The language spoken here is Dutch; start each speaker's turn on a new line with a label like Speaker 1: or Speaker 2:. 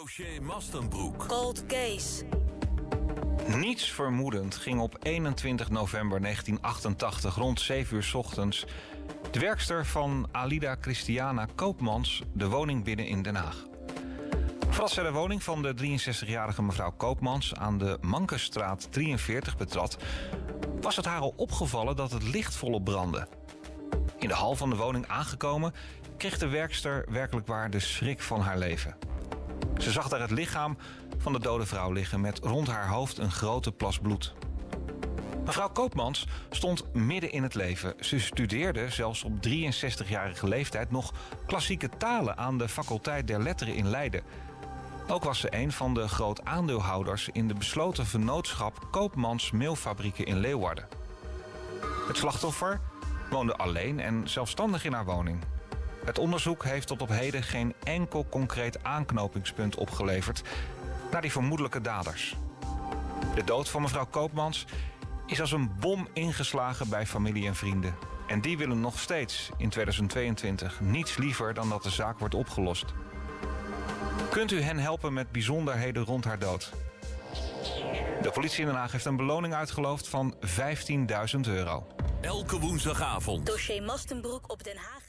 Speaker 1: Dossier Mastenbroek.
Speaker 2: Cold Case.
Speaker 3: Niets vermoedend ging op 21 november 1988 rond 7 uur 's ochtends de werkster van Alida Christiana Koopmans de woning binnen in Den Haag. Voordat zij de woning van de 63-jarige mevrouw Koopmans aan de Mankenstraat 43 betrad, was het haar al opgevallen dat het licht volop brandde. In de hal van de woning aangekomen, kreeg de werkster werkelijk waar de schrik van haar leven. Ze zag daar het lichaam van de dode vrouw liggen met rond haar hoofd een grote plas bloed. Mevrouw Koopmans stond midden in het leven. Ze studeerde zelfs op 63-jarige leeftijd nog klassieke talen aan de faculteit der letteren in Leiden. Ook was ze een van de groot aandeelhouders in de besloten vennootschap Koopmans Meelfabrieken in Leeuwarden. Het slachtoffer woonde alleen en zelfstandig in haar woning. Het onderzoek heeft tot op heden geen enkel concreet aanknopingspunt opgeleverd naar die vermoedelijke daders. De dood van mevrouw Koopmans is als een bom ingeslagen bij familie en vrienden. En die willen nog steeds in 2022 niets liever dan dat de zaak wordt opgelost. Kunt u hen helpen met bijzonderheden rond haar dood? De politie in Den Haag heeft een beloning uitgeloofd van 15.000 euro.
Speaker 1: Elke woensdagavond.
Speaker 2: Dossier Mastenbroek op Den Haag.